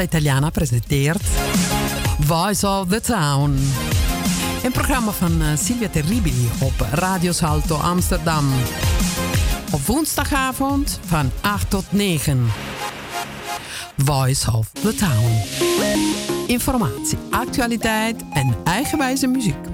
Italiana presenteert Voice of the Town. Een programma van uh, Silvia Terribili op Radio Salto Amsterdam. Op woensdagavond van 8 tot 9. Voice of the Town. Informatie, actualiteit en eigenwijze muziek.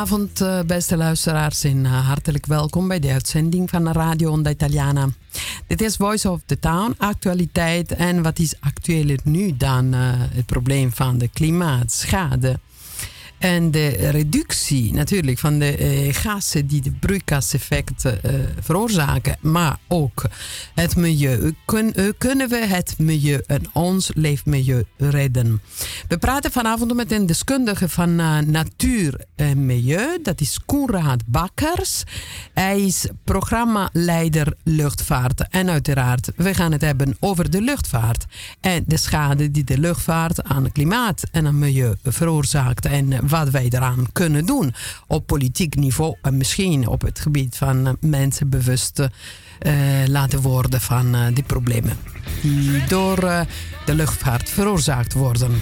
Goedenavond, eh, beste luisteraars, en eh, hartelijk welkom bij de uitzending van Radio Onda Italiana. Dit is Voice of the Town, actualiteit en wat is actueler nu dan uh, het probleem van de klimaatschade. En de reductie natuurlijk van de uh, gassen die de broeikaseffect uh, veroorzaken, maar ook het milieu. Uh, kunnen we het milieu en ons leefmilieu redden? We praten vanavond met een deskundige van natuur en milieu. Dat is Koenraad Bakkers. Hij is programmaleider luchtvaart. En uiteraard, we gaan het hebben over de luchtvaart. En de schade die de luchtvaart aan klimaat en aan milieu veroorzaakt. En wat wij eraan kunnen doen op politiek niveau en misschien op het gebied van uh, mensen bewust uh, laten worden van uh, die problemen die door de luchtvaart veroorzaakt worden.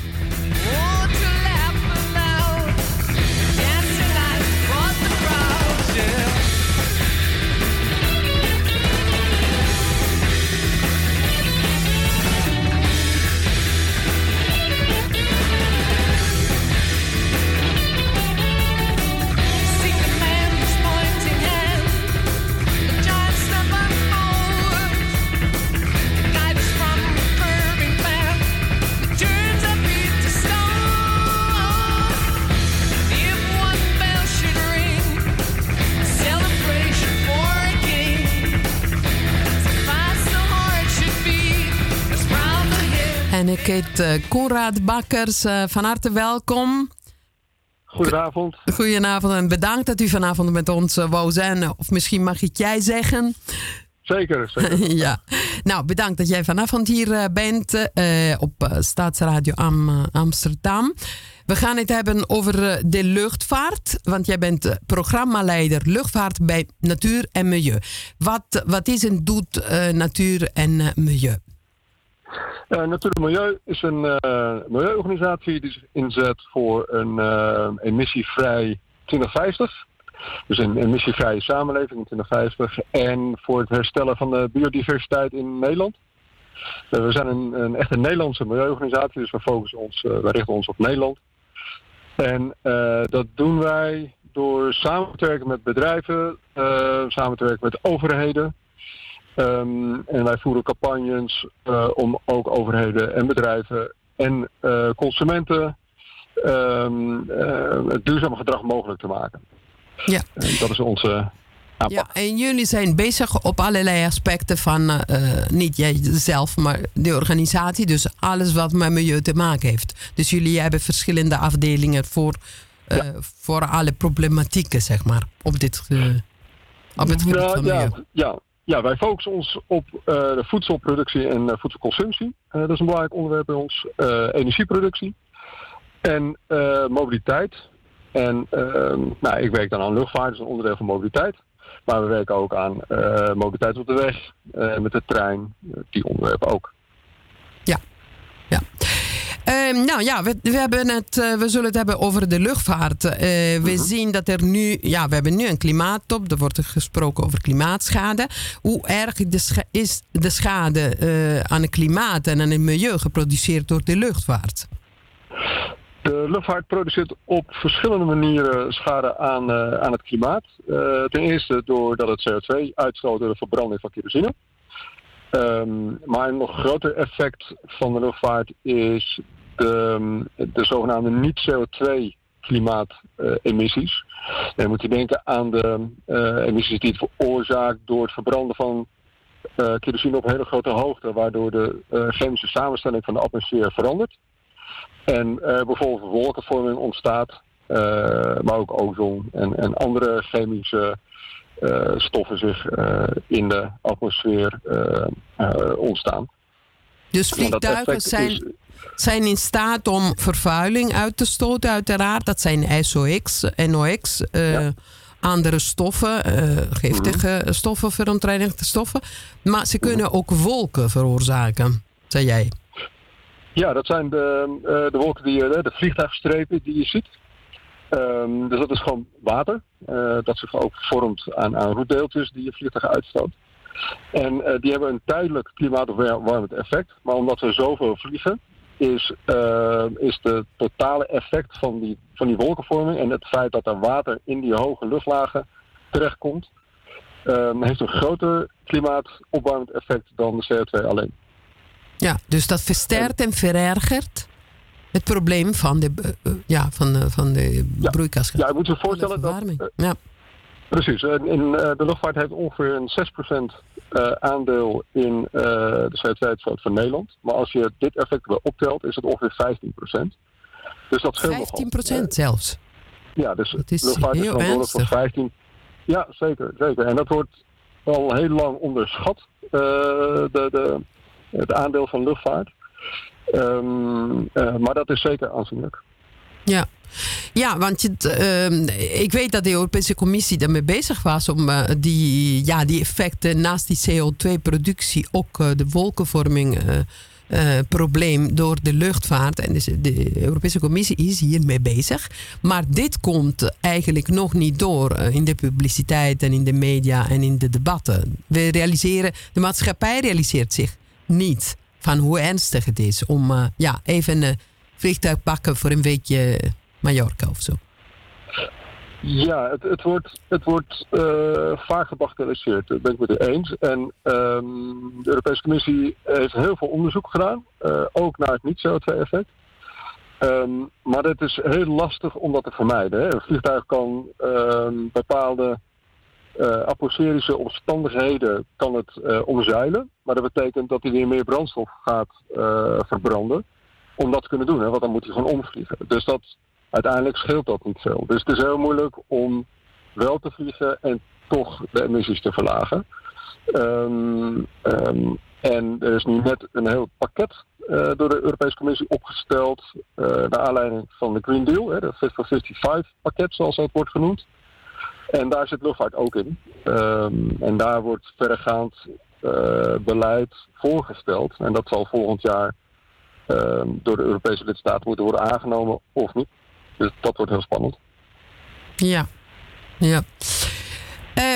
Ik heet Konrad Bakkers. Uh, van harte welkom. Goedenavond. Goedenavond en bedankt dat u vanavond met ons uh, wou zijn. Of misschien mag ik jij zeggen. Zeker. ja. Nou, bedankt dat jij vanavond hier bent op Staatsradio Am Amsterdam. We gaan het hebben over de luchtvaart, want jij bent programmaleider luchtvaart bij Natuur en Milieu. Wat, wat is en doet Natuur en Milieu? Uh, Natuur en Milieu is een uh, milieuorganisatie die zich inzet voor een uh, emissievrij 2050. Dus een emissievrije samenleving in 2050. En voor het herstellen van de biodiversiteit in Nederland. we zijn een, een echte Nederlandse milieuorganisatie, dus we, focussen ons, we richten ons op Nederland. En dat doen wij door samen te werken met bedrijven, samen te werken met overheden. Um, en wij voeren campagnes uh, om ook overheden en bedrijven en uh, consumenten um, uh, het duurzame gedrag mogelijk te maken. Ja. En dat is onze aanpak. Ja, en jullie zijn bezig op allerlei aspecten van, niet jij zelf, maar de organisatie. Dus alles wat met milieu te maken heeft. Dus jullie hebben verschillende afdelingen voor, ja. voor alle problematieken, zeg maar, op dit op het gebied van milieu. Ja, ja. Ja, wij focussen ons op uh, de voedselproductie en uh, voedselconsumptie. Uh, dat is een belangrijk onderwerp bij ons. energieproductie en mobiliteit. En ehm, nou, ik werk dan aan luchtvaart, dat is een onderdeel van mobiliteit. Maar we werken ook aan mobiliteit op de weg, met de trein, die onderwerpen ook. Ja, ja. Uh, nou ja, we, we, hebben het, uh, we zullen het hebben over de luchtvaart. Uh, we -hmm. zien dat er nu, ja, we hebben nu een klimaattop. Er wordt gesproken over klimaatschade. Hoe erg de is de schade eh, aan het klimaat en aan het milieu geproduceerd door de luchtvaart? De luchtvaart produceert op verschillende manieren schade aan, aan het klimaat. ten eerste doordat het CO2 uitstoot door de verbranding van kerosine. Um, maar een nog groter effect van de luchtvaart is de, de zogenaamde niet-CO2 klimaatemissies. Uh, dan moet je denken aan de uh, emissies die het veroorzaakt door het verbranden van uh, kerosine op hele grote hoogte, waardoor de chemische samenstelling van de atmosfeer verandert. En bijvoorbeeld wolkenvorming ontstaat, maar ook ozon en, en andere chemische stoffen zich in de atmosfeer ontstaan. Dus vliegtuigen zijn, zijn in staat om vervuiling uit te stoten, uiteraard. Dat zijn SOX, NOx, uh, ja. andere stoffen, uh, giftige mm -hmm. stoffen, verontreinigde stoffen. Maar ze kunnen mm -hmm. ook wolken veroorzaken, zei jij. Ja, dat zijn de, uh, de wolken die je, de vliegtuigstrepen die je ziet. Um, dus dat is gewoon water. dat zich ook vormt aan, aan roetdeeltjes die je vliegtuig uitstoot. En die hebben een tijdelijk klimaatopwarmend effect. Maar omdat we zoveel vliegen, is, uh, is de totale effect van die, van die wolkenvorming en het feit dat er water in die hoge luchtlagen terechtkomt, um, heeft een groter klimaatopwarmend effect dan de CO2 alleen. Ja, dus dat versterkt en verergert het probleem van de, uh, ja, van, uh, van de broeikasgas. Ja, je moet je voorstellen dat... ja. Precies. In, de luchtvaart heeft ongeveer een 6% uh, aandeel in uh, de CO2-uitstoot van Nederland. Maar als je dit effect weer optelt, is het ongeveer 15% Dus dat scheelt 15 procent zelfs? Ja, dus dat is luchtvaart heel is verantwoordelijk voor 15... Ja, zeker, zeker. En dat wordt al heel lang onderschat, de, de, het aandeel van luchtvaart. Um, maar dat is zeker aanzienlijk. Ja, ja, want uh, ik weet dat de Europese Commissie daarmee bezig was om uh, die, ja, die effecten naast die CO2-productie ook uh, de wolkenvorming. probleem door de luchtvaart. En de Europese Commissie is hiermee bezig. Maar dit komt eigenlijk nog niet door in de publiciteit en in de media en in de debatten. We realiseren, de maatschappij realiseert zich niet van hoe ernstig het is om ja, even vliegtuig pakken voor een weekje Mallorca of zo? Ja, het, het wordt, het wordt uh, vaak gebagatelliseerd. Dat ben ik met u eens. En um, de Europese Commissie heeft heel veel onderzoek gedaan. Uh, ook naar het niet-CO2-effect. Um, maar het is heel lastig om dat te vermijden. Hè. Een vliegtuig kan um, bepaalde uh, atmosferische omstandigheden kan het omzeilen. Maar dat betekent dat hij weer meer brandstof gaat verbranden. Om dat te kunnen doen. Hè, want dan moet hij gewoon omvliegen. Dus dat uiteindelijk scheelt dat niet veel. Dus het is heel moeilijk om wel te vliegen en toch de emissies te verlagen. Um, en er is nu net een heel pakket uh, door de Europese Commissie opgesteld. Uh, naar aanleiding van de Green Deal, hè, de Fit for 55 pakket zoals dat wordt genoemd. En daar zit luchtvaart ook in. Um, en daar wordt verregaand uh, beleid voorgesteld. En dat zal volgend jaar door de Europese lidstaten moeten worden aangenomen of niet. Dus dat wordt heel spannend. Ja, ja.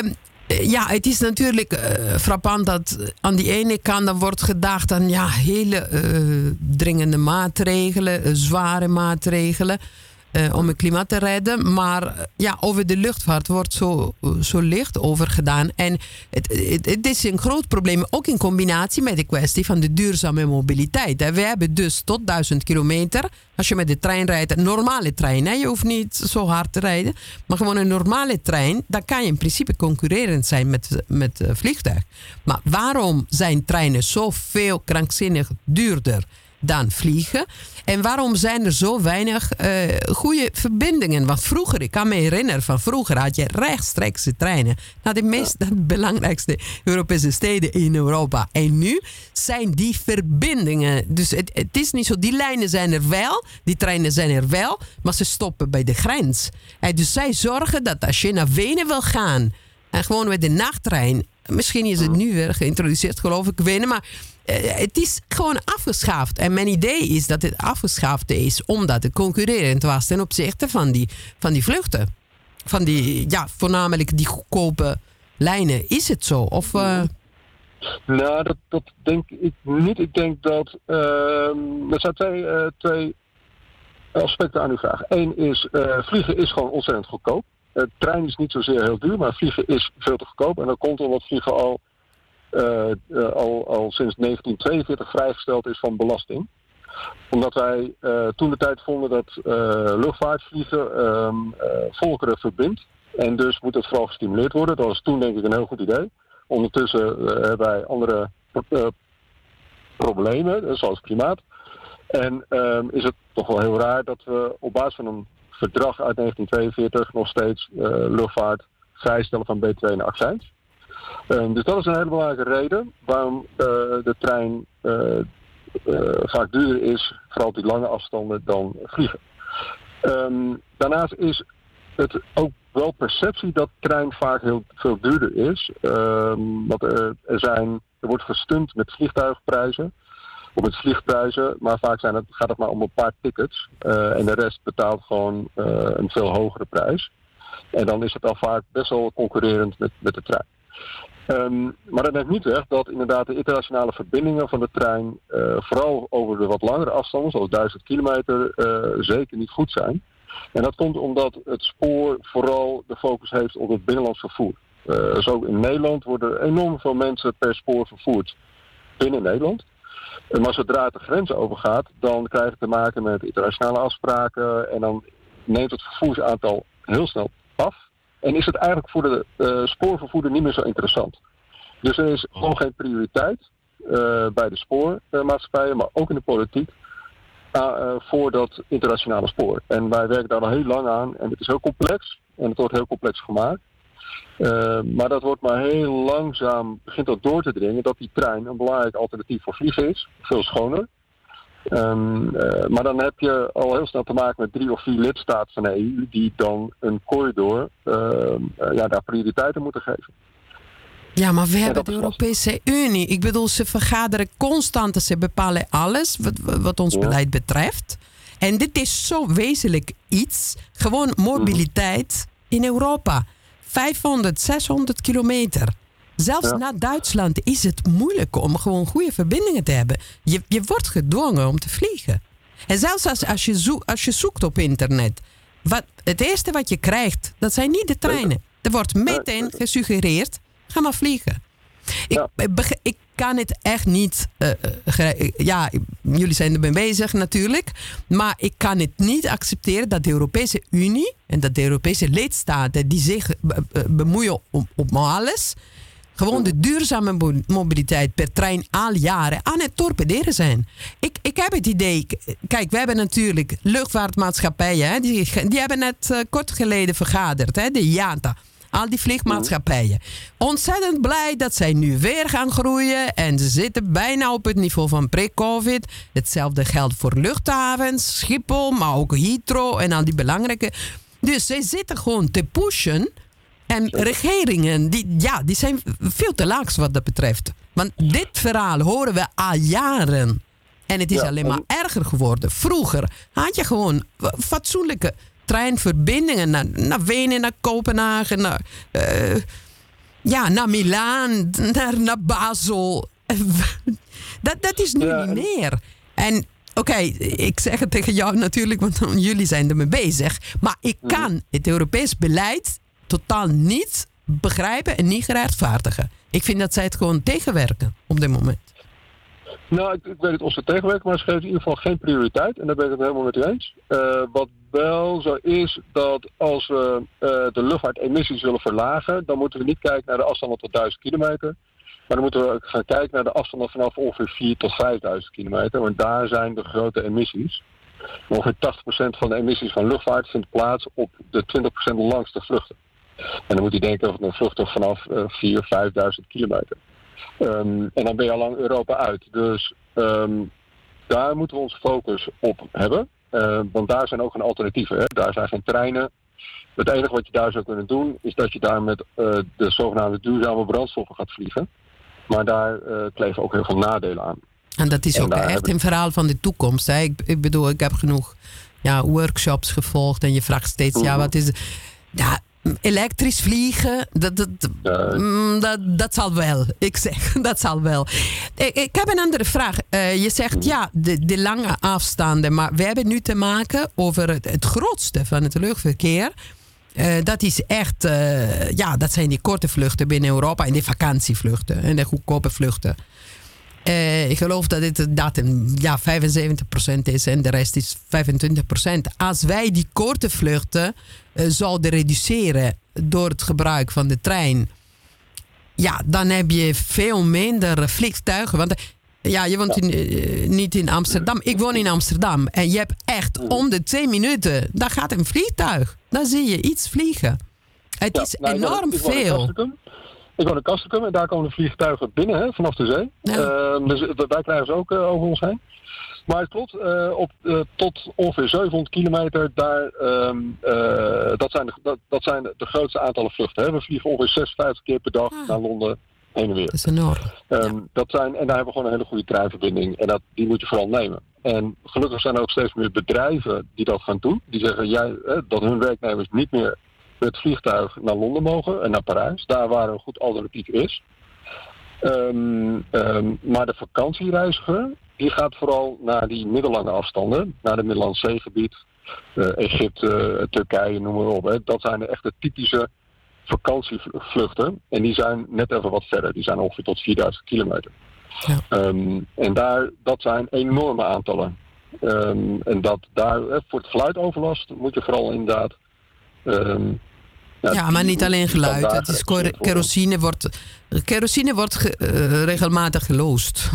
Um, ja, het is natuurlijk uh, frappant dat aan die ene kant dan wordt gedacht aan ja, hele uh, dringende maatregelen, uh, zware maatregelen. Uh, om het klimaat te redden. Maar uh, ja, over de luchtvaart wordt zo, uh, zo licht over gedaan. En het, het, is een groot probleem, ook in combinatie met de kwestie van de duurzame mobiliteit. We hebben dus tot 1000 kilometer, als je met de trein rijdt, een normale trein. Je hoeft niet zo hard te rijden, maar gewoon een normale trein. Dan kan je in principe concurrerend zijn met, met vliegtuig. Maar waarom zijn treinen zoveel krankzinnig duurder? Dan vliegen. En waarom zijn er zo weinig uh, goede verbindingen? Want vroeger, ik kan me herinneren van vroeger had je rechtstreekse treinen naar de meest belangrijkste Europese steden in Europa. En nu zijn die verbindingen. Dus het, is niet zo, die lijnen zijn er wel, die treinen zijn er wel, maar ze stoppen bij de grens. En dus zij zorgen dat als je naar Wenen wil gaan en gewoon met de nachttrein, misschien is het nu weer geïntroduceerd, geloof ik, Wenen, maar het is gewoon afgeschaft. En mijn idee is dat het afgeschaft is omdat het concurrerend was ten opzichte van die, van die vluchten. Van die, ja, voornamelijk die goedkope lijnen. Is het zo? Of, uh... Nou, dat, dat denk ik niet. Ik denk dat. Uh, er zijn twee, uh, twee aspecten aan uw vraag. Eén is: vliegen is gewoon ontzettend goedkoop. Trein is niet zozeer heel duur, maar vliegen is veel te goedkoop. En dat komt omdat vliegen al al, al sinds 1942 vrijgesteld is van belasting. Omdat wij uh, toen de tijd vonden dat luchtvaartvliegen um, volkeren verbindt. En dus moet het vooral gestimuleerd worden. Dat was toen denk ik een heel goed idee. Ondertussen hebben wij andere problemen, zoals klimaat. En um, is het toch wel heel raar dat we op basis van een verdrag uit 1942 nog steeds luchtvaart vrijstellen van B2 naar accijns. Um, dus dat is een hele belangrijke reden waarom uh, de trein uh, uh, vaak duurder is, vooral op die lange afstanden, dan vliegen. Um, daarnaast is het ook wel perceptie dat trein vaak heel veel duurder is. Um, want er, er, zijn, er wordt gestund met vliegtuigprijzen of met vliegprijzen, maar vaak zijn het, gaat het maar om een paar tickets. en de rest betaalt gewoon een veel hogere prijs. En dan is het al vaak best wel concurrerend met, met de trein. Um, maar dat neemt niet weg dat inderdaad de internationale verbindingen van de trein, uh, vooral over de wat langere afstanden, zoals 1000 kilometer, uh, zeker niet goed zijn. En dat komt omdat het spoor vooral de focus heeft op het binnenlands vervoer. Zo in Nederland worden enorm veel mensen per spoor vervoerd binnen Nederland. Maar zodra het de grens overgaat, dan krijg je te maken met internationale afspraken en dan neemt het vervoersaantal heel snel af. En is het eigenlijk voor de uh, spoorvervoerder niet meer zo interessant. Dus er is gewoon geen prioriteit uh, bij de spoormaatschappijen, maar ook in de politiek, uh, voor dat internationale spoor. En wij werken daar al heel lang aan en het is heel complex en het wordt heel complex gemaakt. maar dat wordt maar heel langzaam, begint dat door te dringen dat die trein een belangrijk alternatief voor vliegen is. Veel schoner. Um, uh, maar dan heb je al heel snel te maken met drie of vier lidstaten van de EU die dan een corridor uh, uh, ja, daar prioriteiten moeten geven. Ja, maar we hebben de Europese Unie. Ik bedoel, ze vergaderen constant, ze bepalen alles wat, wat ons ja. beleid betreft. En dit is zo wezenlijk iets. Gewoon mobiliteit in Europa. 500, 600 kilometer. Zelfs ja. naar Duitsland is het moeilijk om gewoon goede verbindingen te hebben. Je, je wordt gedwongen om te vliegen. En zelfs als, als, je, zoek, als je zoekt op internet, wat, het eerste wat je krijgt, dat zijn niet de treinen. Er wordt meteen gesuggereerd, ga maar vliegen. Ik, ik, kan het echt niet. Uh, uh, ja, jullie zijn ermee bezig natuurlijk. Maar ik kan het niet accepteren dat de Europese Unie en dat de Europese lidstaten die zich bemoeien om, om alles gewoon de duurzame mobiliteit per trein al jaren aan het torpederen zijn. Ik, ik heb het idee, kijk, we hebben natuurlijk luchtvaartmaatschappijen, hè, die, die hebben net uh, kort geleden vergaderd, hè, de IATA. Al die vliegmaatschappijen. Ontzettend blij dat zij nu weer gaan groeien. En ze zitten bijna op het niveau van pre-COVID. Hetzelfde geldt voor luchthavens, Schiphol, maar ook Heathrow en al die belangrijke. Dus zij zitten gewoon te pushen. En regeringen, die, ja, die zijn veel te laag wat dat betreft. Want dit verhaal horen we al jaren. En het is alleen maar erger geworden. Vroeger had je gewoon fatsoenlijke treinverbindingen naar, naar Wenen, naar Kopenhagen, naar, uh, ja, naar Milaan, naar, naar Basel. dat, dat is nu niet meer. En oké, ik zeg het tegen jou natuurlijk, want jullie zijn ermee bezig. Maar ik mhm. kan het Europees beleid totaal niet begrijpen en niet gerechtvaardigen. Ik vind dat zij het gewoon tegenwerken op dit moment. Nou, ik, weet het of ze tegenwerken, maar ze geven in ieder geval geen prioriteit. En daar ben ik het helemaal met u eens. Uh, wat wel zo is dat als we uh, de luchtvaartemissies willen verlagen, dan moeten we niet kijken naar de afstanden tot 1000 kilometer. Maar dan moeten we gaan kijken naar de afstanden vanaf ongeveer 4 tot 5000 kilometer. Want daar zijn de grote emissies. Ongeveer 80% van de emissies van luchtvaart vindt plaats op de 20% langste vluchten. En dan moet je denken over een vlucht vanaf uh, 4.000, 5.000 kilometer. Um, en dan ben je al lang Europa uit. Dus um, daar moeten we onze focus op hebben. Uh, want daar zijn ook geen alternatieven. Hè? Daar zijn geen treinen. Het enige wat je daar zou kunnen doen, is dat je daar met uh, de zogenaamde duurzame brandstoffen gaat vliegen. Maar daar uh, kleven ook heel veel nadelen aan. En dat is en ook echt een verhaal van de toekomst. Hè? Ik, ik, bedoel, ik heb genoeg ja, workshops gevolgd en je vraagt steeds, ja, mhm. wat is. Ja, elektrisch vliegen, dat, dat, mm, dat, dat, zal wel. Ik zeg, dat zal wel. Ik, ik heb een andere vraag. Uh, je zegt mhm. ja, de, de, lange afstanden, maar we hebben nu te maken over het, het grootste van het luchtverkeer. Uh, dat is echt, uh, ja, dat zijn die korte vluchten binnen Europa en die vakantievluchten en de goedkope vluchten. Uh, ik geloof dat het dat een, ja, 75% is en de rest is 25%. Als wij die korte vluchten uh, zouden reduceren door het gebruik van de trein, ja, dan heb je veel minder vliegtuigen. Want ja, je woont in, uh, niet in Amsterdam. Ik woon in Amsterdam. En je hebt echt om de twee minuten, daar gaat een vliegtuig. Dan zie je iets vliegen. Het is nou, enorm veel. Ik woon in Kastrikum en daar komen de vliegtuigen binnen hè, vanaf de zee. Ja. Uh, dus wij krijgen ze ook uh, over ons heen. Maar het klopt, uh, op, tot ongeveer 700 kilometer, daar, ehm, dat, zijn de, dat, dat, zijn de grootste aantallen vluchten. Hè. We vliegen ongeveer 56 keer per dag ah. naar Londen heen en weer. Dat is enorm. Um, dat zijn, en daar hebben we gewoon een hele goede treinverbinding. En dat, die moet je vooral nemen. En gelukkig zijn er ook steeds meer bedrijven die dat gaan doen. Die zeggen jij, dat hun werknemers niet meer met vliegtuig naar Londen mogen en naar Parijs. Daar waar een goed alternatief is. Um, um, maar de vakantiereiziger die gaat vooral naar die middellange afstanden. Naar de Middellandse Zeegebied, uh, Egypte, Turkije, noem maar op. Hè. Dat zijn de echte typische vakantievluchten. En die zijn net even wat verder. Die zijn ongeveer tot 4000 kilometer. Ja. Um, en daar, dat zijn enorme aantallen. en dat daar, voor het geluidoverlast moet je vooral inderdaad ja, maar niet alleen geluid. Het is kerosine wordt, kerosine wordt uh, regelmatig geloosd.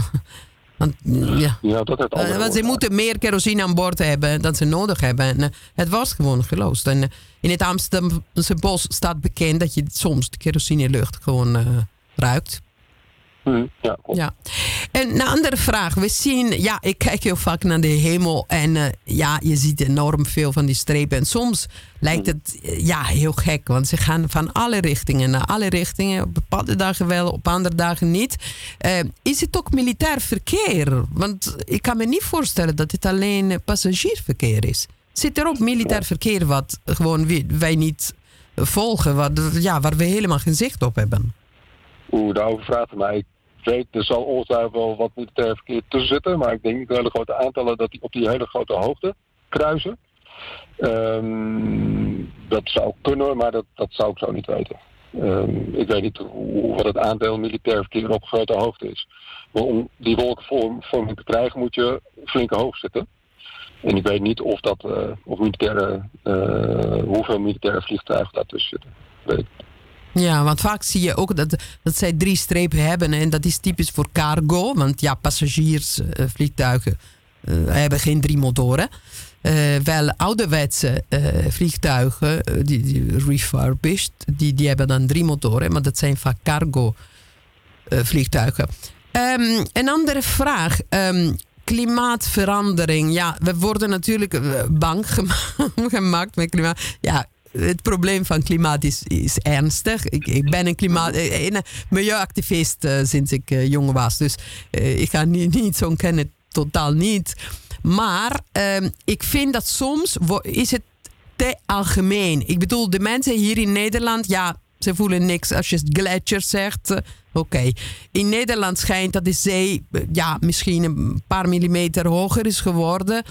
Want, ja. ja, dat heeft uh, Want ze moeten meer kerosine aan boord hebben dan ze nodig hebben. En, uh, het was gewoon geloosd. En in het Amsterdamse bos staat bekend dat je soms de kerosinelucht gewoon ruikt. Mm, ja, ja. En een andere vraag. We zien, ja, ik kijk heel vaak naar de hemel en uh, ja, je ziet enorm veel van die strepen. En soms lijkt mm. het uh, ja, heel gek, want ze gaan van alle richtingen naar alle richtingen. Op bepaalde dagen wel, op andere dagen niet. Uh, is het ook militair verkeer? Want ik kan me niet voorstellen dat het alleen passagiersverkeer is. Zit er ook militair verkeer wat gewoon wij niet volgen, wat, ja, waar we helemaal geen zicht op hebben? Oeh, daarover vraagt mij weet, er zal ongetwijfeld wel wat militair verkeer tussen zitten. Maar ik denk niet de hele grote aantallen dat die op die hele grote hoogte kruisen. Um, dat zou kunnen, maar dat, dat zou ik zo niet weten. Um, ik weet niet hoe, wat het aandeel militair verkeer op grote hoogte is. Maar om die wolkenvorming te krijgen moet je flinke hoog zitten. En ik weet niet of dat, uh, of militaire, uh, hoeveel militaire vliegtuigen daartussen zitten. Ja, want vaak zie je ook dat, dat zij drie strepen hebben. En dat is typisch voor cargo. Want ja, passagiersvliegtuigen uh, hebben geen drie motoren. wel ouderwetse vliegtuigen, die, die refurbished, die, die hebben dan drie motoren, maar dat zijn vaak cargo vliegtuigen. Um, een andere vraag. Um, klimaatverandering. Ja, we worden natuurlijk bang gemaakt met klimaat. Ja, het probleem van klimaat is, ernstig. Ik, ik ben een, klimaat, een milieuactivist uh, sinds ik uh, jong was. Dus ik ga niet, niet zo kennen, totaal niet. Maar ehm, ik vind dat soms is het te algemeen. Ik bedoel, de mensen hier in Nederland, ja, ze voelen niks als je gletsjer zegt. Oké. In Nederland schijnt dat de zee ja, misschien een paar millimeter hoger is geworden.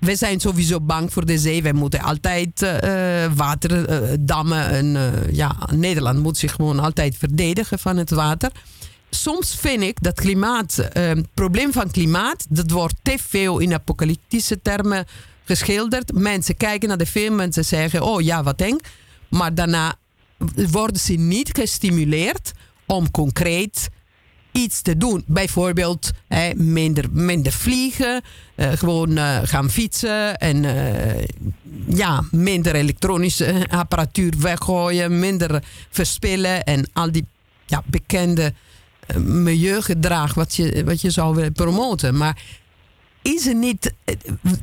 We zijn sowieso bang voor de zee. We moeten altijd uh, ja, Nederland moet zich gewoon altijd verdedigen van het water. Soms vind ik dat klimaat, het probleem van klimaat, dat wordt te veel in apocalyptische termen geschilderd. Mensen kijken naar de film en ze zeggen: Oh ja, wat eng. Maar daarna worden ze niet gestimuleerd om concreet iets te doen. Bijvoorbeeld minder, minder vliegen, uh, gewoon uh, gaan fietsen en uh, ja, minder elektronische apparatuur weggooien, minder verspillen en al die ja, bekende milieugedrag wat je, wat je zou willen promoten. Maar is er niet.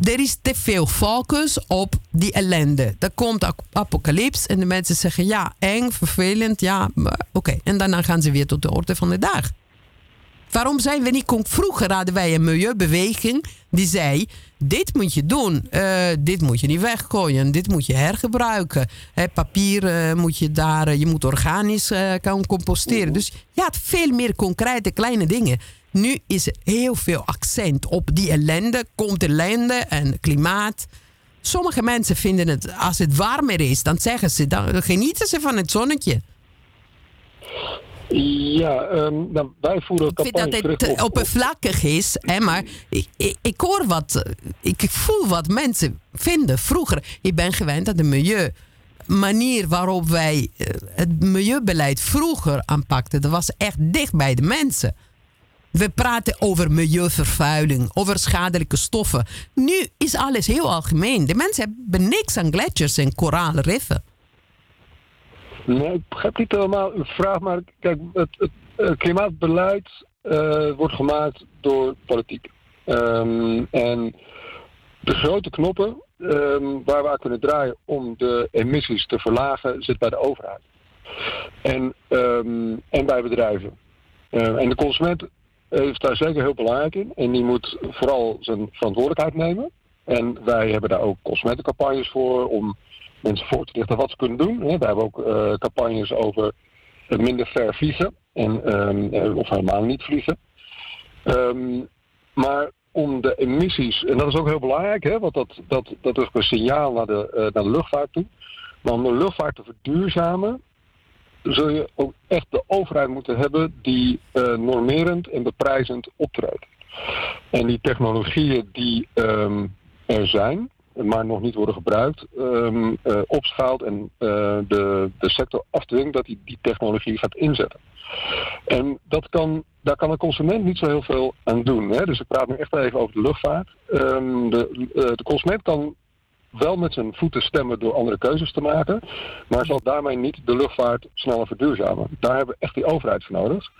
Er is te veel focus op die ellende. Er komt apocalyps en de mensen zeggen ja, eng, vervelend, ja, oké. En daarna gaan ze weer tot de orde van de dag. Waarom zijn we niet... Vroeger hadden wij een milieubeweging die zei... dit moet je doen, uh, dit moet je niet weggooien, dit moet je hergebruiken. Hè, papier uh, moet je daar, je moet organisch uh, kan composteren. Dus je had veel meer concrete kleine dingen. Nu is er heel veel accent op die ellende, komt ellende en klimaat. Sommige mensen vinden het, als het warmer is, dan zeggen ze, dan genieten ze van het zonnetje. Ja, um, nou, wij voeren Ik vind dat op, oppervlakkig is, hè, maar ik, ik, ik, hoor wat, ik voel wat mensen vinden. Vroeger, ik ben gewend aan de milieu manier waarop wij eh, het milieubeleid vroeger aanpakten, dat was echt dicht bij de mensen. We praten over milieuvervuiling, over schadelijke stoffen. Nu is alles heel algemeen. De mensen hebben niks aan gletsjers en koraalriffen. Nee, ik begrijp niet helemaal uw vraag, maar kijk, het, het, het klimaatbeleid uh, wordt gemaakt door politiek. Um, en de grote knoppen um, waar we aan kunnen draaien om de emissies te verlagen, zit bij de overheid. En, um, en bij bedrijven. Uh, en de consument is daar zeker heel belangrijk in. En die moet vooral zijn verantwoordelijkheid nemen. En wij hebben daar ook consumentencampagnes voor om mensen voor te lichten wat ze kunnen doen. We hebben ook uh, campagnes over minder ver vliegen. En, um, of helemaal niet vliegen. Um, maar om de emissies, en dat is ook heel belangrijk, hè, want dat, dat, dat is ook een signaal naar de, uh, naar de luchtvaart toe. Maar om de luchtvaart te verduurzamen, zul je ook echt de overheid moeten hebben die normerend en beprijzend optreedt. En die technologieën die um, er zijn, maar nog niet worden gebruikt, um, opschaalt en uh, de, de sector afdwingt dat hij die technologie gaat inzetten. En dat kan, daar kan de consument niet zo heel veel aan doen. Hè? Dus ik praat nu echt even over de luchtvaart. Um, de, uh, de consument kan wel met zijn voeten stemmen door andere keuzes te maken, maar zal daarmee niet de luchtvaart sneller verduurzamen. Daar hebben we echt die overheid voor nodig.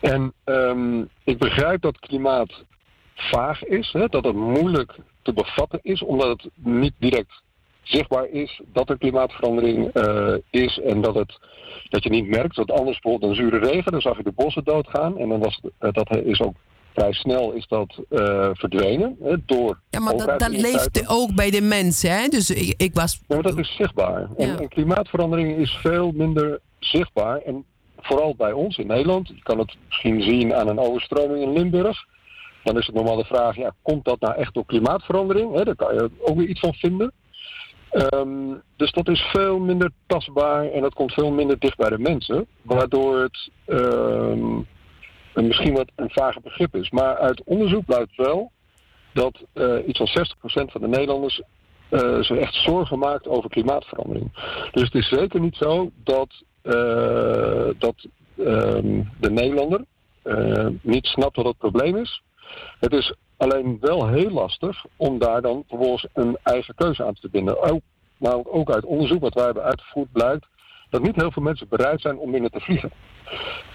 En um, ik begrijp dat klimaat vaag is, hè, dat het moeilijk te bevatten is, omdat het niet direct zichtbaar is dat er klimaatverandering uh, is en dat, het, dat je niet merkt. Dat anders bijvoorbeeld een zure regen, dan zag je de bossen doodgaan en dan was uh, dat is ook vrij snel is dat uh, verdwenen hè, door. Ja, maar dat, dat leeft ook bij de mensen, hè? Dus ik, ik was. Ja, maar dat is zichtbaar. Ja. En, en klimaatverandering is veel minder zichtbaar en vooral bij ons in Nederland. Je kan het misschien zien aan een overstroming in Limburg dan is het normaal de vraag, ja, komt dat nou echt door klimaatverandering? He, daar kan je ook weer iets van vinden. Um, dus dat is veel minder tastbaar en dat komt veel minder dicht bij de mensen. Waardoor het um, misschien wat een vage begrip is. Maar uit onderzoek blijkt wel dat uh, iets van 60% van de Nederlanders uh, zich echt zorgen maakt over klimaatverandering. Dus het is zeker niet zo dat, uh, dat um, de Nederlander niet snapt wat het probleem is. Het is alleen wel heel lastig om daar dan vervolgens een eigen keuze aan te verbinden. Ook, nou, ook uit onderzoek wat wij hebben uitgevoerd blijkt dat niet heel veel mensen bereid zijn om binnen te vliegen.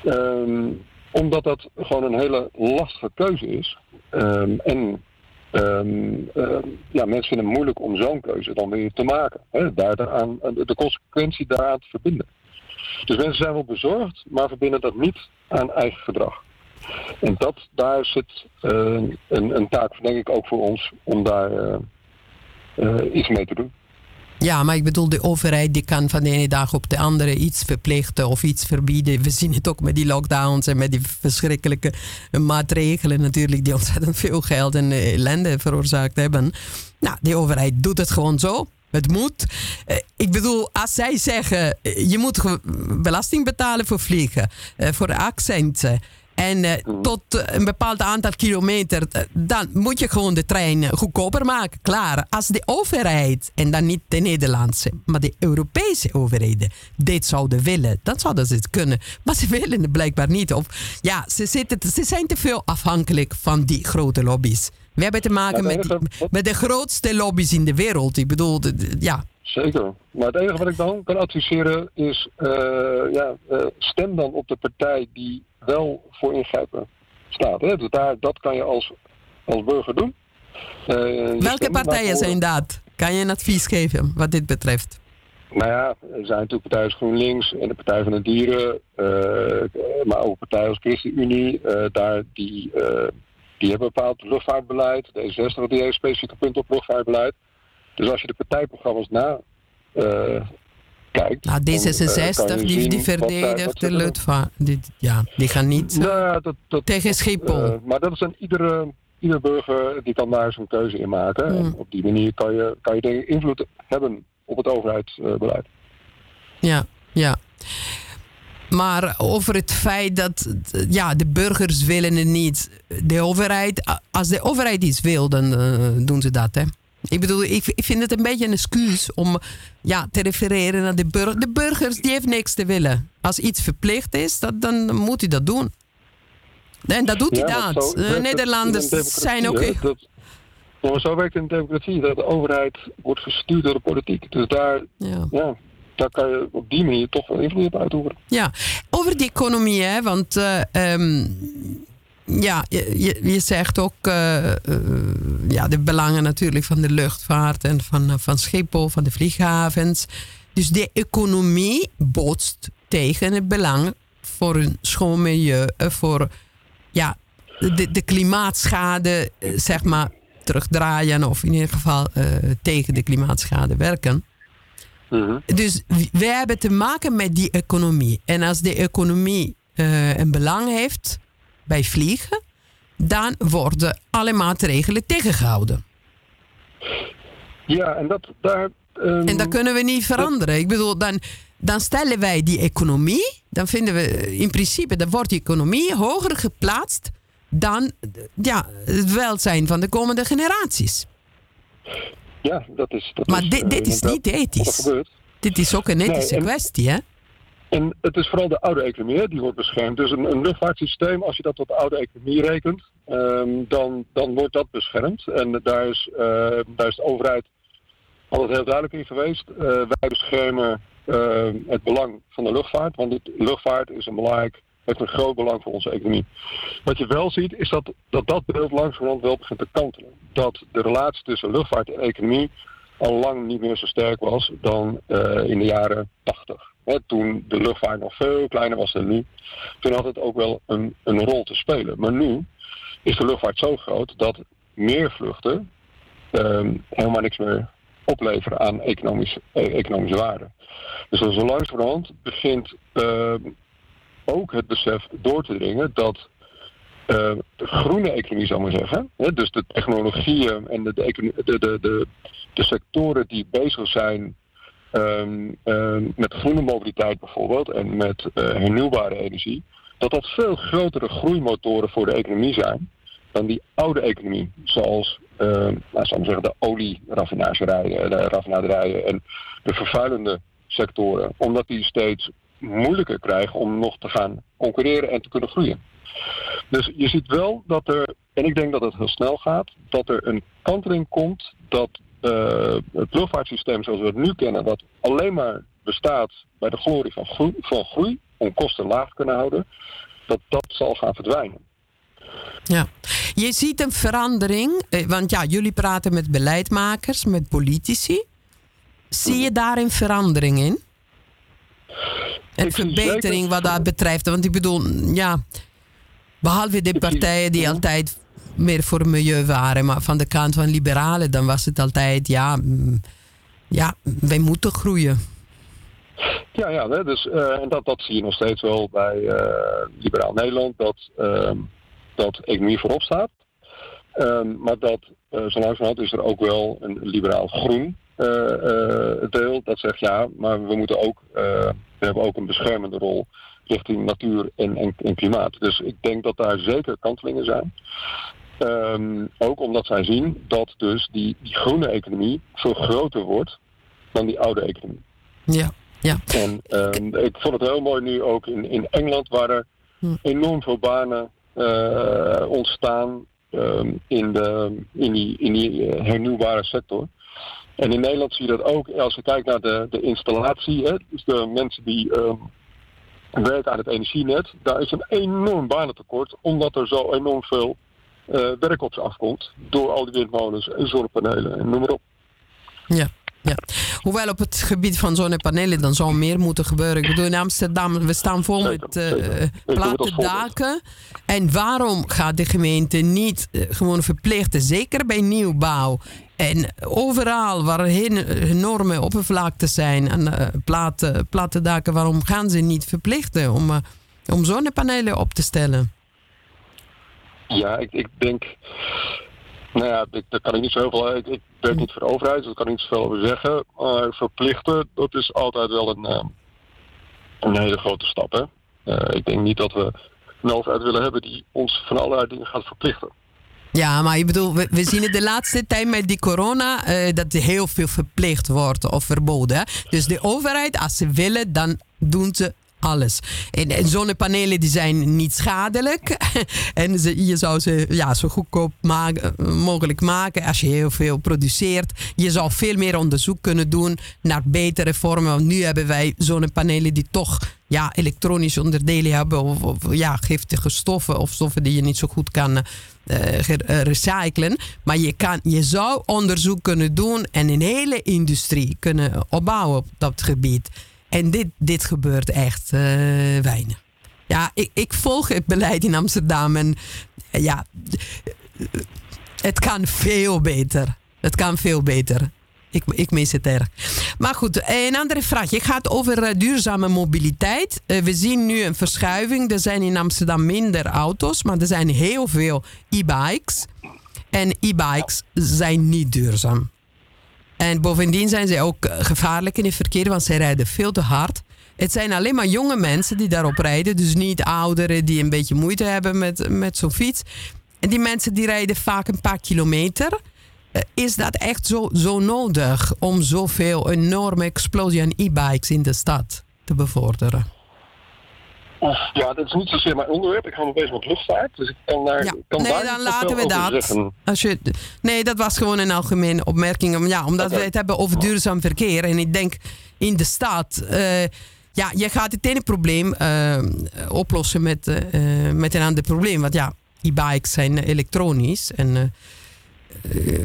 Ehm, omdat dat gewoon een hele lastige keuze is. Ehm, en ehm, ja, mensen vinden het moeilijk om zo'n keuze dan weer te maken. Hè, de consequentie daaraan te verbinden. Dus mensen zijn wel bezorgd, maar verbinden dat niet aan eigen gedrag. En dat, daar zit uh, een, een, taak, denk ik, ook voor ons om daar uh, uh, iets mee te doen. Ja, maar ik bedoel, de overheid die kan van de ene dag op de andere iets verplichten of iets verbieden. We zien het ook met die lockdowns en met die verschrikkelijke maatregelen natuurlijk, die ontzettend veel geld en ellende veroorzaakt hebben. Nou, de overheid doet het gewoon zo. Het moet. Ik bedoel, als zij zeggen, je moet belasting betalen voor vliegen, voor accenten. En uh, tot een bepaald aantal kilometer, dan moet je gewoon de trein goedkoper maken. Klaar. Als de overheid, en dan niet de Nederlandse, maar de Europese overheden, dit zouden willen, dan zouden ze het kunnen. Maar ze willen het blijkbaar niet. Of ja, ze, zitten, ze zijn te veel afhankelijk van die grote lobby's. We hebben te maken met, met de grootste lobby's in de wereld. Ik bedoel, ja. Zeker. Maar het enige wat ik dan kan adviseren is, uh, ja, uh, stem dan op de partij die wel voor ingrijpen staat. Hè? Dus daar, dat kan je als, als burger doen. Uh, Welke partijen zijn dat? Kan je een advies geven wat dit betreft? Nou ja, er zijn natuurlijk partijen als GroenLinks en de Partij van de Dieren, maar ook partijen als ChristenUnie, daar die die hebben een bepaald luchtvaartbeleid. D66 die heeft specifieke punt op luchtvaartbeleid. Dus als je de partijprogramma's na uh, kijkt. Nou, D66 die, die verdedigt de. Die, ja, die gaan niet nou, ja, dat, dat, tegen Schiphol. Uh, maar dat is een iedere, ieder burger die kan daar zijn keuze in maken. En hmm. op die manier kan je, kan je invloed hebben op het overheidsbeleid. Ja, ja. Maar over het feit dat ja, de burgers willen het niet. De overheid, als de overheid iets wil, dan uh, doen ze dat. Hè? Ik bedoel, ik, ik, vind het een beetje een excuus om ja, te refereren naar de burgers. De burgers die heeft niks te willen. Als iets verplicht is, dat, dan moet hij dat doen. En dat doet hij dat. Uh, Nederlanders zijn ook... maar zo werkt het in de democratie. Dat de overheid wordt gestuurd door de politiek. Dus daar... ja, ja daar kan je op die manier toch wel invloed op uitoefenen. Ja, over die economie, hè, want uh, um, ja, je, je zegt ook uh, uh, ja, de belangen natuurlijk van de luchtvaart en van, van Schiphol, van de vlieghavens. Dus de economie botst tegen het belang voor een schoon milieu, voor ja, de, de klimaatschade, zeg maar, terugdraaien of in ieder geval tegen de klimaatschade werken. Mhm. Dus we hebben te maken met die economie. En als de economie een belang heeft bij vliegen, dan worden alle maatregelen tegengehouden. Ja, en dat daar. Um... En dat kunnen we niet veranderen. Ik bedoel, dan, dan stellen wij die economie, dan vinden we in principe, dan wordt die economie hoger geplaatst dan ja, het welzijn van de komende generaties. Ja, dat is. Dat maar dit, dit is niet ethisch. Dit is ook een ethische kwestie, hè? En het is vooral de oude economie die wordt beschermd. Dus een, een luchtvaartsysteem, als je dat tot de oude economie rekent, um, dan, dan wordt dat beschermd. En daar is, uh, daar is de overheid altijd heel duidelijk in geweest. Uh, wij beschermen uh, het belang van de luchtvaart, want de luchtvaart is een belangrijk, heeft een groot belang voor onze economie. Wat je wel ziet, is dat dat, dat beeld langzamerhand wel begint te kantelen. Dat de relatie tussen luchtvaart en economie al lang niet meer zo sterk was dan in de jaren 80. Toen de luchtvaart nog veel kleiner was dan nu, toen had het ook wel een, een rol te spelen. Maar nu is de luchtvaart zo groot dat meer vluchten uh, helemaal niks meer opleveren aan economische, eh, economische waarde. Dus zo langzamerhand begint uh, ook het besef door te dringen dat uh, de groene economie, zou maar zeggen. Hè, dus de technologieën en de, de, de, de sectoren die bezig zijn um, um, met groene mobiliteit bijvoorbeeld en met uh, hernieuwbare energie, dat dat veel grotere groeimotoren voor de economie zijn dan die oude economie, zoals uh, nou, zeggen, de olieraffinagerijen, de raffinaderijen en de vervuilende sectoren, omdat die steeds moeilijker krijgen om nog te gaan concurreren en te kunnen groeien. Dus je ziet wel dat er en ik denk dat het heel snel gaat, dat er een kanteling komt dat uh, het luchtvaartsysteem zoals we het nu kennen, dat alleen maar bestaat bij de glorie van groei, van groei om kosten laag te kunnen houden, dat dat zal gaan verdwijnen. Ja, je ziet een verandering, eh, want ja, jullie praten met beleidmakers, met politici. Zie je daar een verandering in? Een verbetering wat dat betreft. Want ik bedoel, ja, behalve de partijen die altijd meer voor milieu waren, maar van de kant van liberalen, dan was het altijd, ja, mm, ja wij moeten groeien. Ja, ja dus, uh, en dat, dat zie je nog steeds wel bij uh, Liberaal Nederland, dat, uh, dat economie voorop staat. Um, maar dat uh, zo langzamerhand is er ook wel een liberaal groen deel dat zegt ja, maar we moeten ook, we hebben ook een beschermende rol richting natuur en, en, en, klimaat. Dus ik denk dat daar zeker kantelingen zijn. Um, ook omdat zij zien dat dus die, die groene economie veel groter wordt dan die oude economie. Ja. Ja. En um, ik vond het heel mooi nu ook in, in Engeland, waar er hm. enorm veel banen uh, ontstaan um, in, de, in die, in die uh, hernieuwbare sector. En in Nederland zie je dat ook als je kijkt naar de, de installatie, hè, dus de mensen die werken aan het energienet, daar is een enorm banentekort, omdat er zo enorm veel werk op ze afkomt door al die windmolens en zonnepanelen en noem maar op. Ja. Ja. Hoewel op het gebied van zonnepanelen dan zou meer moeten gebeuren. Ik bedoel, in Amsterdam, we staan vol met uh, platte daken. En waarom gaat de gemeente niet uh, gewoon verplichten, zeker bij nieuwbouw, en overal waar enorme oppervlaktes zijn en uh, platte, platte daken, waarom gaan ze niet verplichten om, om zonnepanelen op te stellen? Ja, ik, ik denk. Nou ja, ik, daar kan ik niet zo heel veel. Ik, ik werk niet voor de overheid, dus daar kan ik niet zoveel over zeggen. Maar verplichten, dat is altijd wel een, uh, een hele grote stap. Hè? Uh, ik denk niet dat we een overheid willen hebben die ons van allerlei dingen gaat verplichten. Ja, maar ik bedoel, we, zien het de laatste tijd met die corona uh, dat er heel veel verplicht wordt of verboden. Dus de overheid, als ze willen, dan doen ze alles. En, zonnepanelen die zijn niet schadelijk. en ze, je zou ze ja, zo goedkoop mogelijk maken als je heel veel produceert. Je zou veel meer onderzoek kunnen doen naar betere vormen. Want nu hebben wij zonnepanelen die toch ja, elektronische onderdelen hebben. Of, ja, giftige stoffen of stoffen die je niet zo goed kan uh, recyclen. Maar je, kan, je zou onderzoek kunnen doen en een hele industrie kunnen opbouwen op dat gebied. En dit, dit gebeurt echt uh, weinig. Ja, ik, ik volg het beleid in Amsterdam en ja, het kan veel beter. Het kan veel beter. Ik, ik mis het erg. Maar goed, een andere vraag. Je gaat over duurzame mobiliteit. We zien nu een verschuiving. Er zijn in Amsterdam minder auto's, maar er zijn heel veel e-bikes. En e-bikes zijn niet duurzaam. En bovendien zijn ze ook eh, gevaarlijk in het verkeer, want zij rijden veel te hard. Het zijn alleen maar jonge mensen die daarop rijden, dus niet ouderen die een beetje moeite hebben met, met zo'n fiets. En die mensen die rijden vaak een paar kilometer. Eh, is dat echt zo, zo nodig om zoveel enorme explosie aan e-bikes in de stad te bevorderen? Ja, dat is niet zozeer mijn onderwerp. Ik ga me bezig met luchtvaart. Dus ik kan daar. Ja. Kan nee, dan laten we dat. Als je, nee, dat was gewoon een algemene opmerking. Ja, omdat we het hebben over duurzaam verkeer. En ik denk in de stad. Uh, ja, je gaat het ene probleem uh, oplossen met, uh, met een ander probleem. Want ja, e-bikes zijn elektronisch. En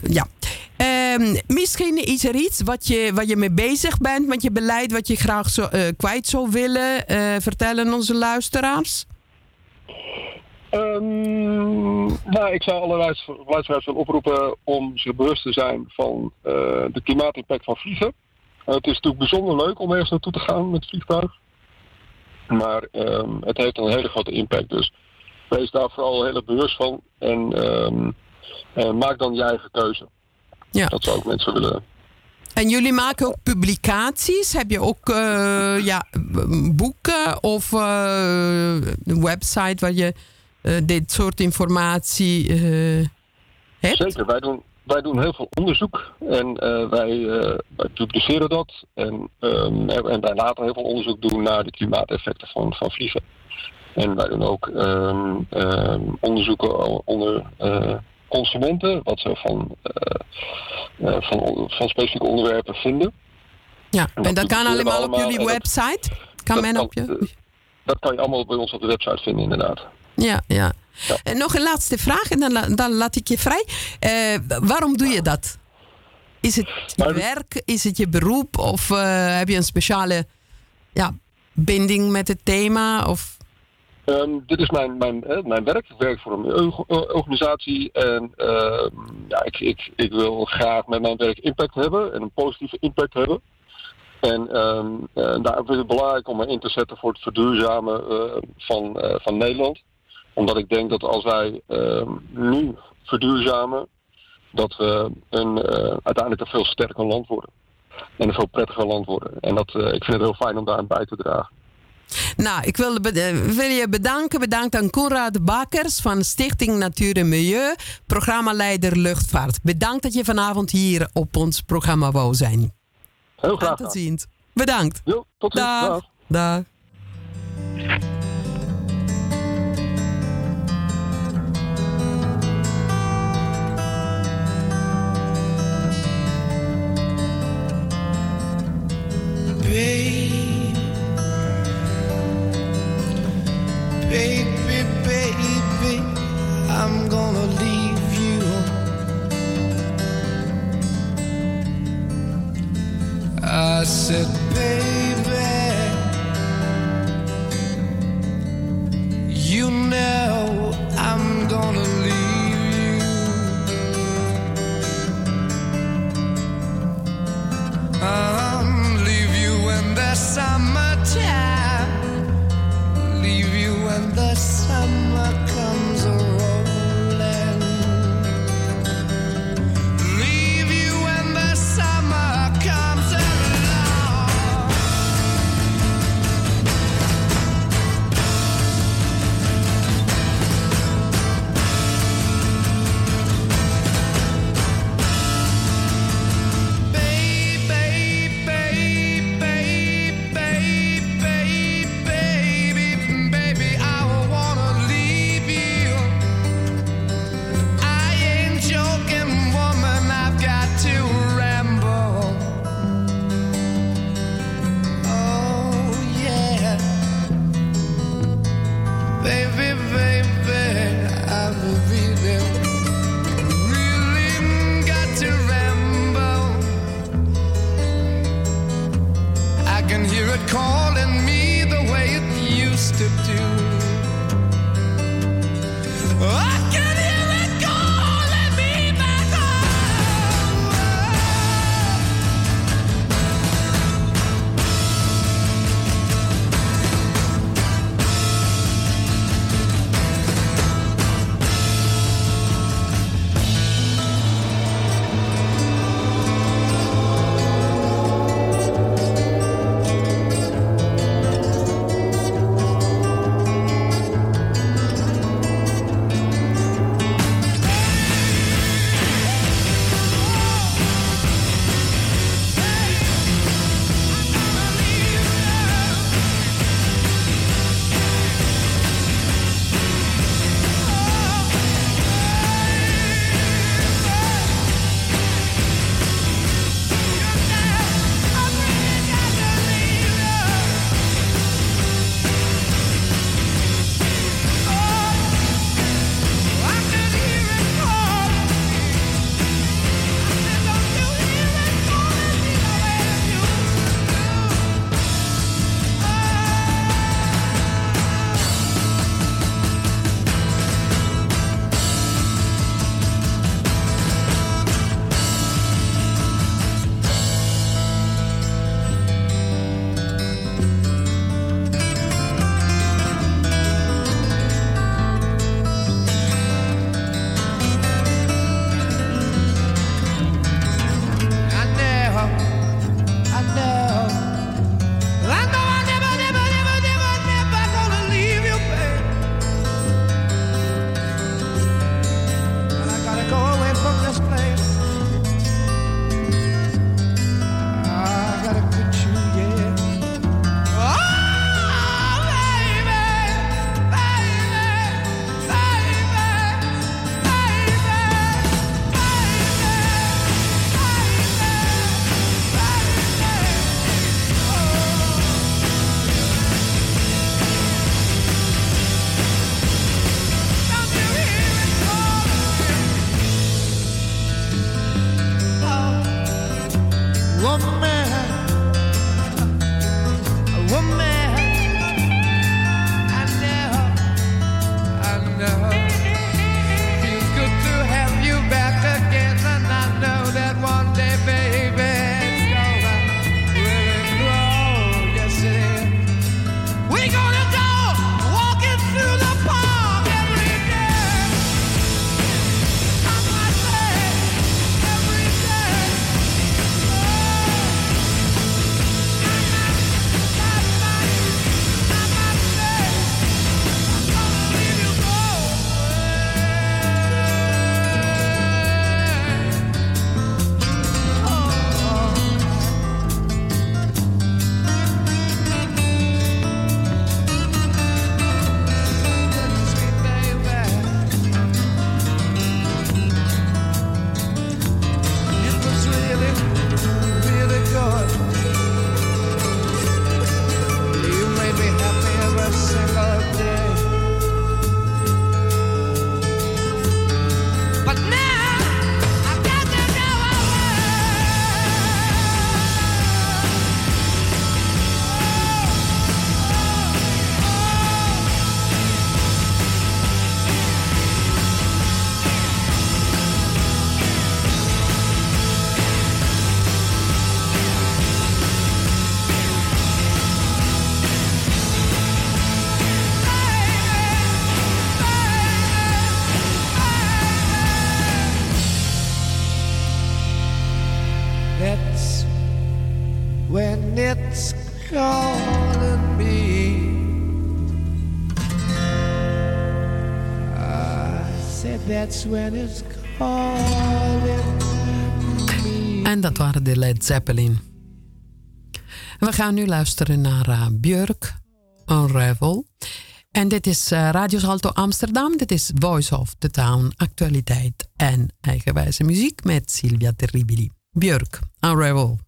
ja. Um, misschien is er iets wat je, wat je mee bezig bent met je beleid, wat je graag zo, uh, kwijt zou willen uh, vertellen onze luisteraars? Um, nou, ik zou alle luisteraars willen oproepen om zich bewust te zijn van de klimaatimpact van vliegen. het is natuurlijk bijzonder leuk om ergens naartoe te gaan met het vliegtuig. Maar um, het heeft een hele grote impact. Dus wees daar vooral heel bewust van. En maak dan je eigen keuze. Ja. Dat zou ik mensen willen. En jullie maken ook publicaties? Heb je ook uh, ja, boeken of uh, een website waar je uh, dit soort informatie hebt? Zeker, wij doen, wij doen heel veel onderzoek en wij, wij, publiceren dat. En, um, en wij laten heel veel onderzoek doen naar de klimaateffecten van, van vliegen. En wij doen ook ehm, ehm, onderzoeken onder consumenten, wat ze van, van, van specifieke onderwerpen vinden. Ja, en dat, kan allemaal op jullie website? Kan men op je? Dat kan je allemaal bij ons op de website vinden, inderdaad. Ja, ja. En nog een laatste vraag en dan, dan laat ik je vrij. waarom doe je dat? Is het je werk? Is het je beroep? Of uh, heb je een speciale ja, binding met het thema? Of? Um, dit is mijn, mijn, mijn werk. Ik werk voor een organisatie. En uh, ja, ik, ik, ik wil graag met mijn werk impact hebben. En een positieve impact hebben. En um, uh, daar is het belangrijk om me in te zetten voor het verduurzamen uh, van, uh, van Nederland. Omdat ik denk dat als wij nu verduurzamen, dat we een, uiteindelijk een veel sterker land worden. En een veel prettiger land worden. En dat, ik vind het heel fijn om daar bij te dragen. Nou, ik wil, wil je bedanken. Bedankt aan Konrad Bakkers van Stichting Natuur en Milieu, programmaleider Luchtvaart. Bedankt dat je vanavond hier op ons programma wou zijn. Heel graag. Tot ziens. Bedankt. Jo, tot ziens. Dag. Dag. baby, baby, baby, I'm gonna leave you. I said, baby, you know I'm gonna leave you. Uh, the summertime. Leave you when the summer En dat waren de Led Zeppelin. We gaan nu luisteren naar uh, Björk, Unravel. En dit is uh, Radio Salto Amsterdam. Dit is Voice of the Town, actualiteit en eigenwijze muziek met Silvia Terribili. Björk, Unravel.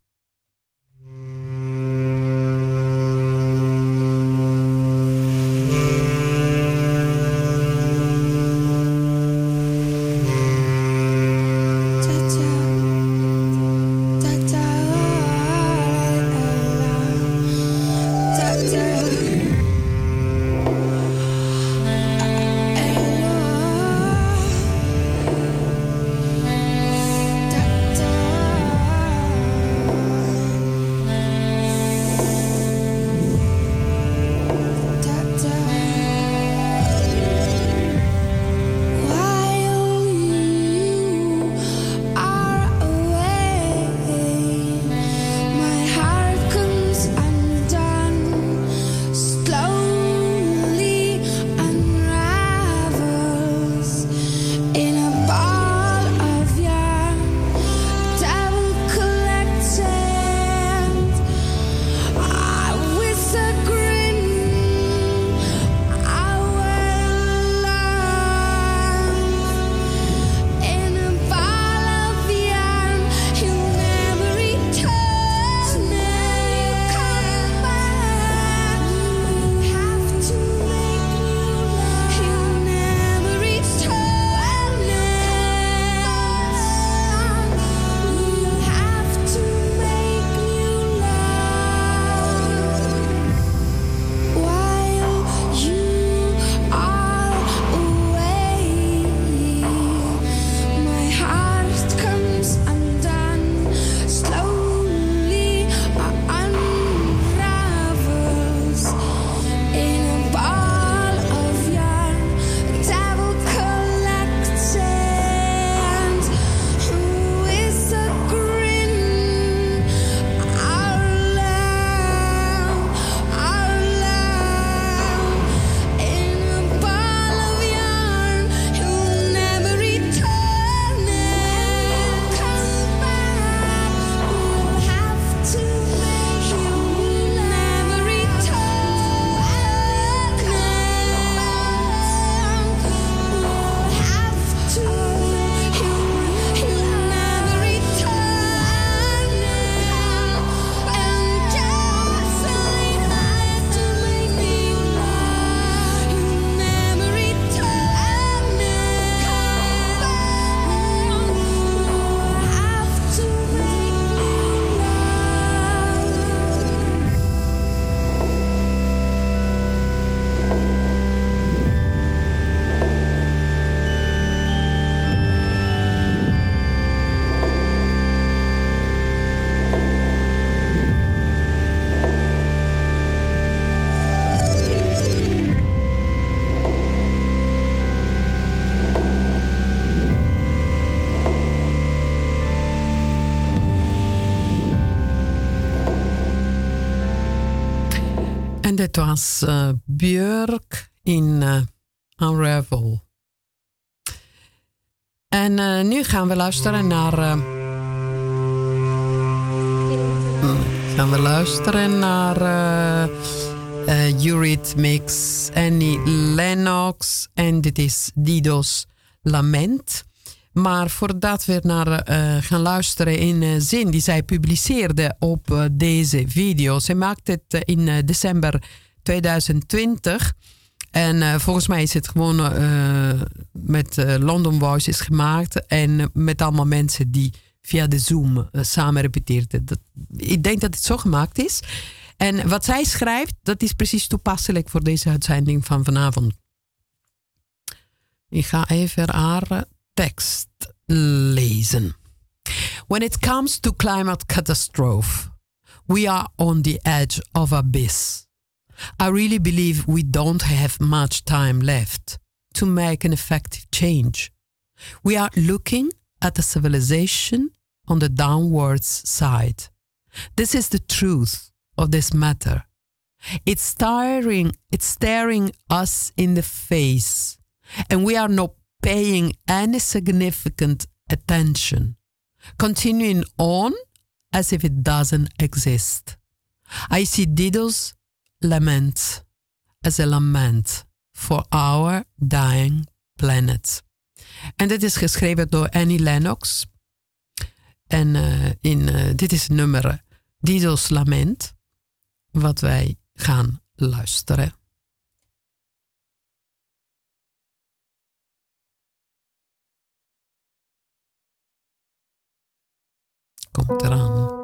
En dit was uh, Björk in uh, Unravel. En uh, nu gaan we luisteren naar. gaan we luisteren naar uh, Eurythmics, Annie Lennox. En dit is Dido's Lament. Maar voordat we naar uh, gaan luisteren in uh, zin die zij publiceerde op uh, deze video. Ze maakte het in december 2020. En volgens mij is het gewoon met London Voices gemaakt. En met allemaal mensen die via de Zoom samen repeteerden. Ik denk dat het zo gemaakt is. En wat zij schrijft, dat is precies toepasselijk voor deze uitzending van vanavond. Ik ga even haar tekst lezen. When it comes to climate catastrophe, we are on the edge of abyss. I really believe we don't have much time left to make an effective change. We are looking at a civilization on the downwards side. This is the truth of this matter. It's staring, it's staring us in the face, and we are not paying any significant attention, continuing on as if it doesn't exist. I see Dido's lament as a lament for our dying planet. En dit is geschreven door Annie Lennox. En uh, in, uh, dit is nummer Dido's lament, wat wij gaan luisteren. Komt eraan.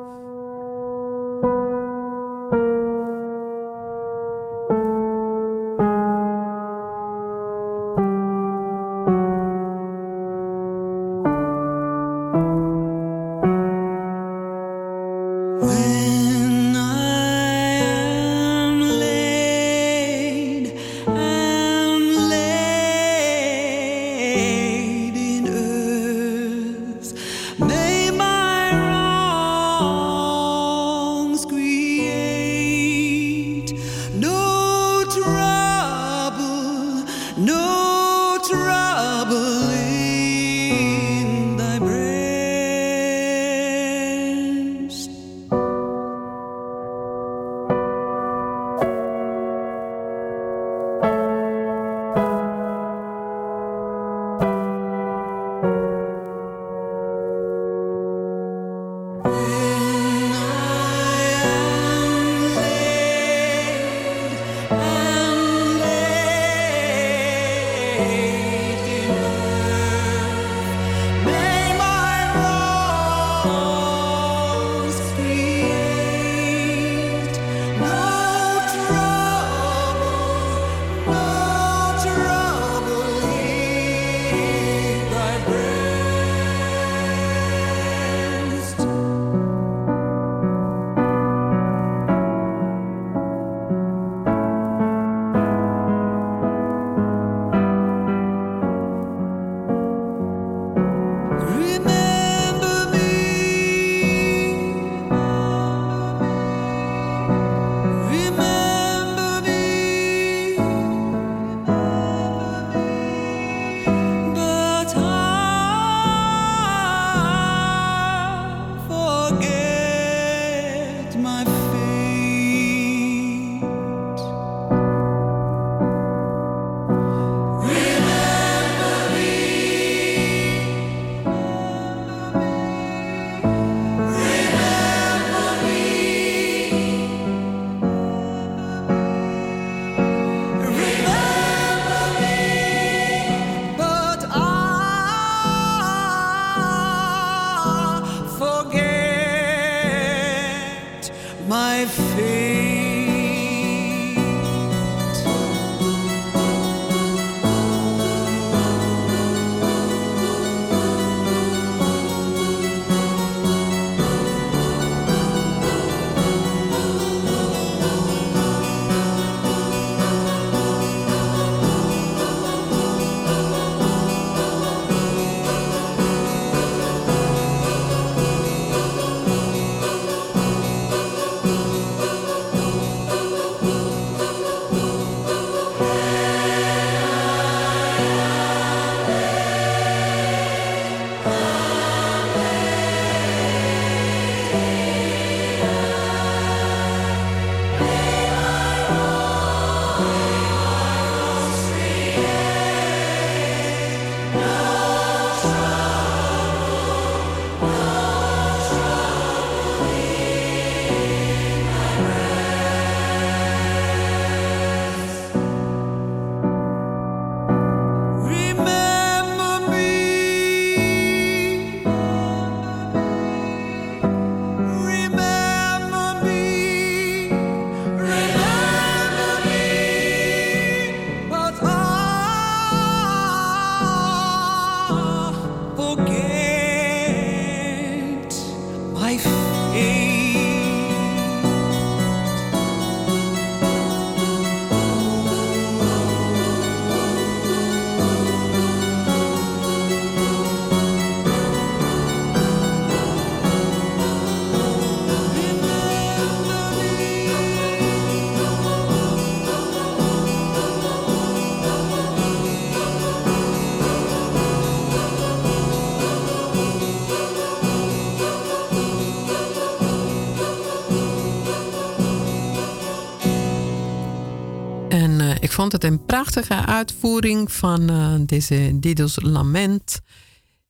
Het een prachtige uitvoering van uh, deze Didos Lament.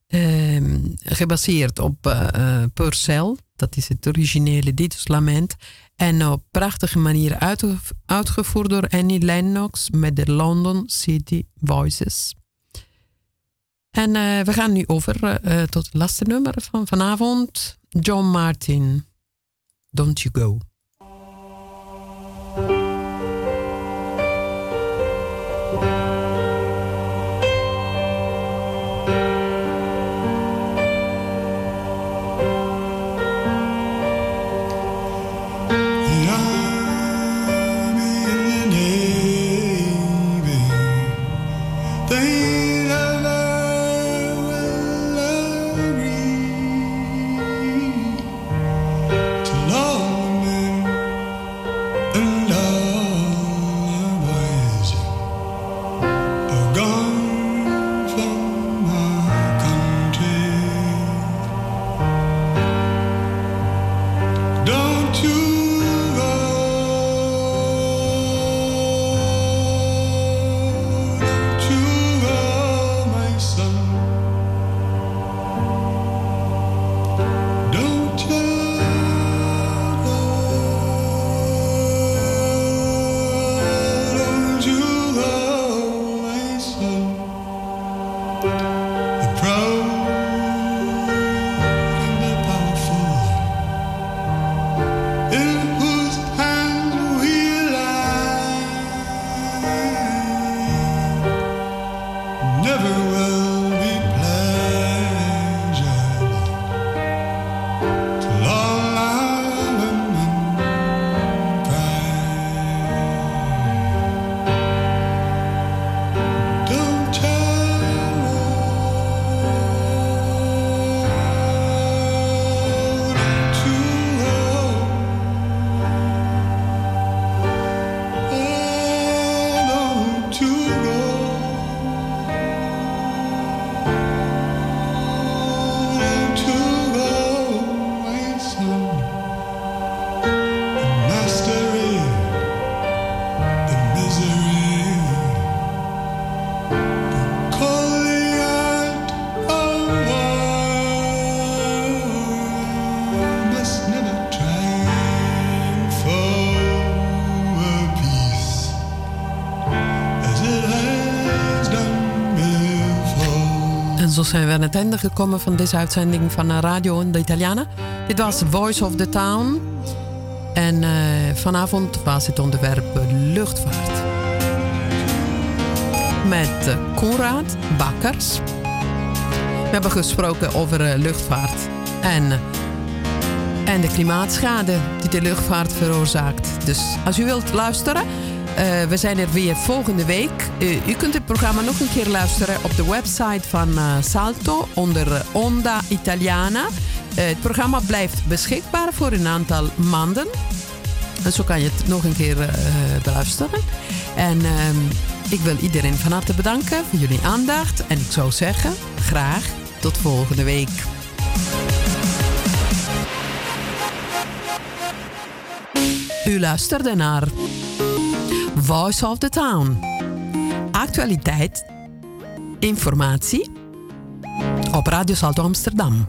Uh, gebaseerd op uh, Purcell, dat is het originele Didos Lament. En op prachtige manier uit, uitgevoerd door Annie Lennox met de London City Voices. En we gaan nu over tot het laatste nummer van vanavond. John Martin, Don't You Go. Zijn we aan het einde gekomen van deze uitzending van eh, Radio de Italiana. Dit was Voice of the Town. En uh, vanavond was het onderwerp luchtvaart. Met uh, Konrad Bakkers. We hebben gesproken over luchtvaart en, en de klimaatschade die de luchtvaart veroorzaakt. Dus als u wilt luisteren, uh, we zijn er weer volgende week. Uh, u kunt het programma nog een keer luisteren op de website van uh, Salto onder Onda Italiana. het programma blijft beschikbaar voor een aantal maanden. En zo kan je het nog een keer beluisteren. En ehm, ik wil iedereen van harte bedanken voor jullie aandacht. En ik zou zeggen, graag tot volgende week. U luisterde naar Voice of the Town. Actualiteit, informatie op Radio Salto Amsterdam.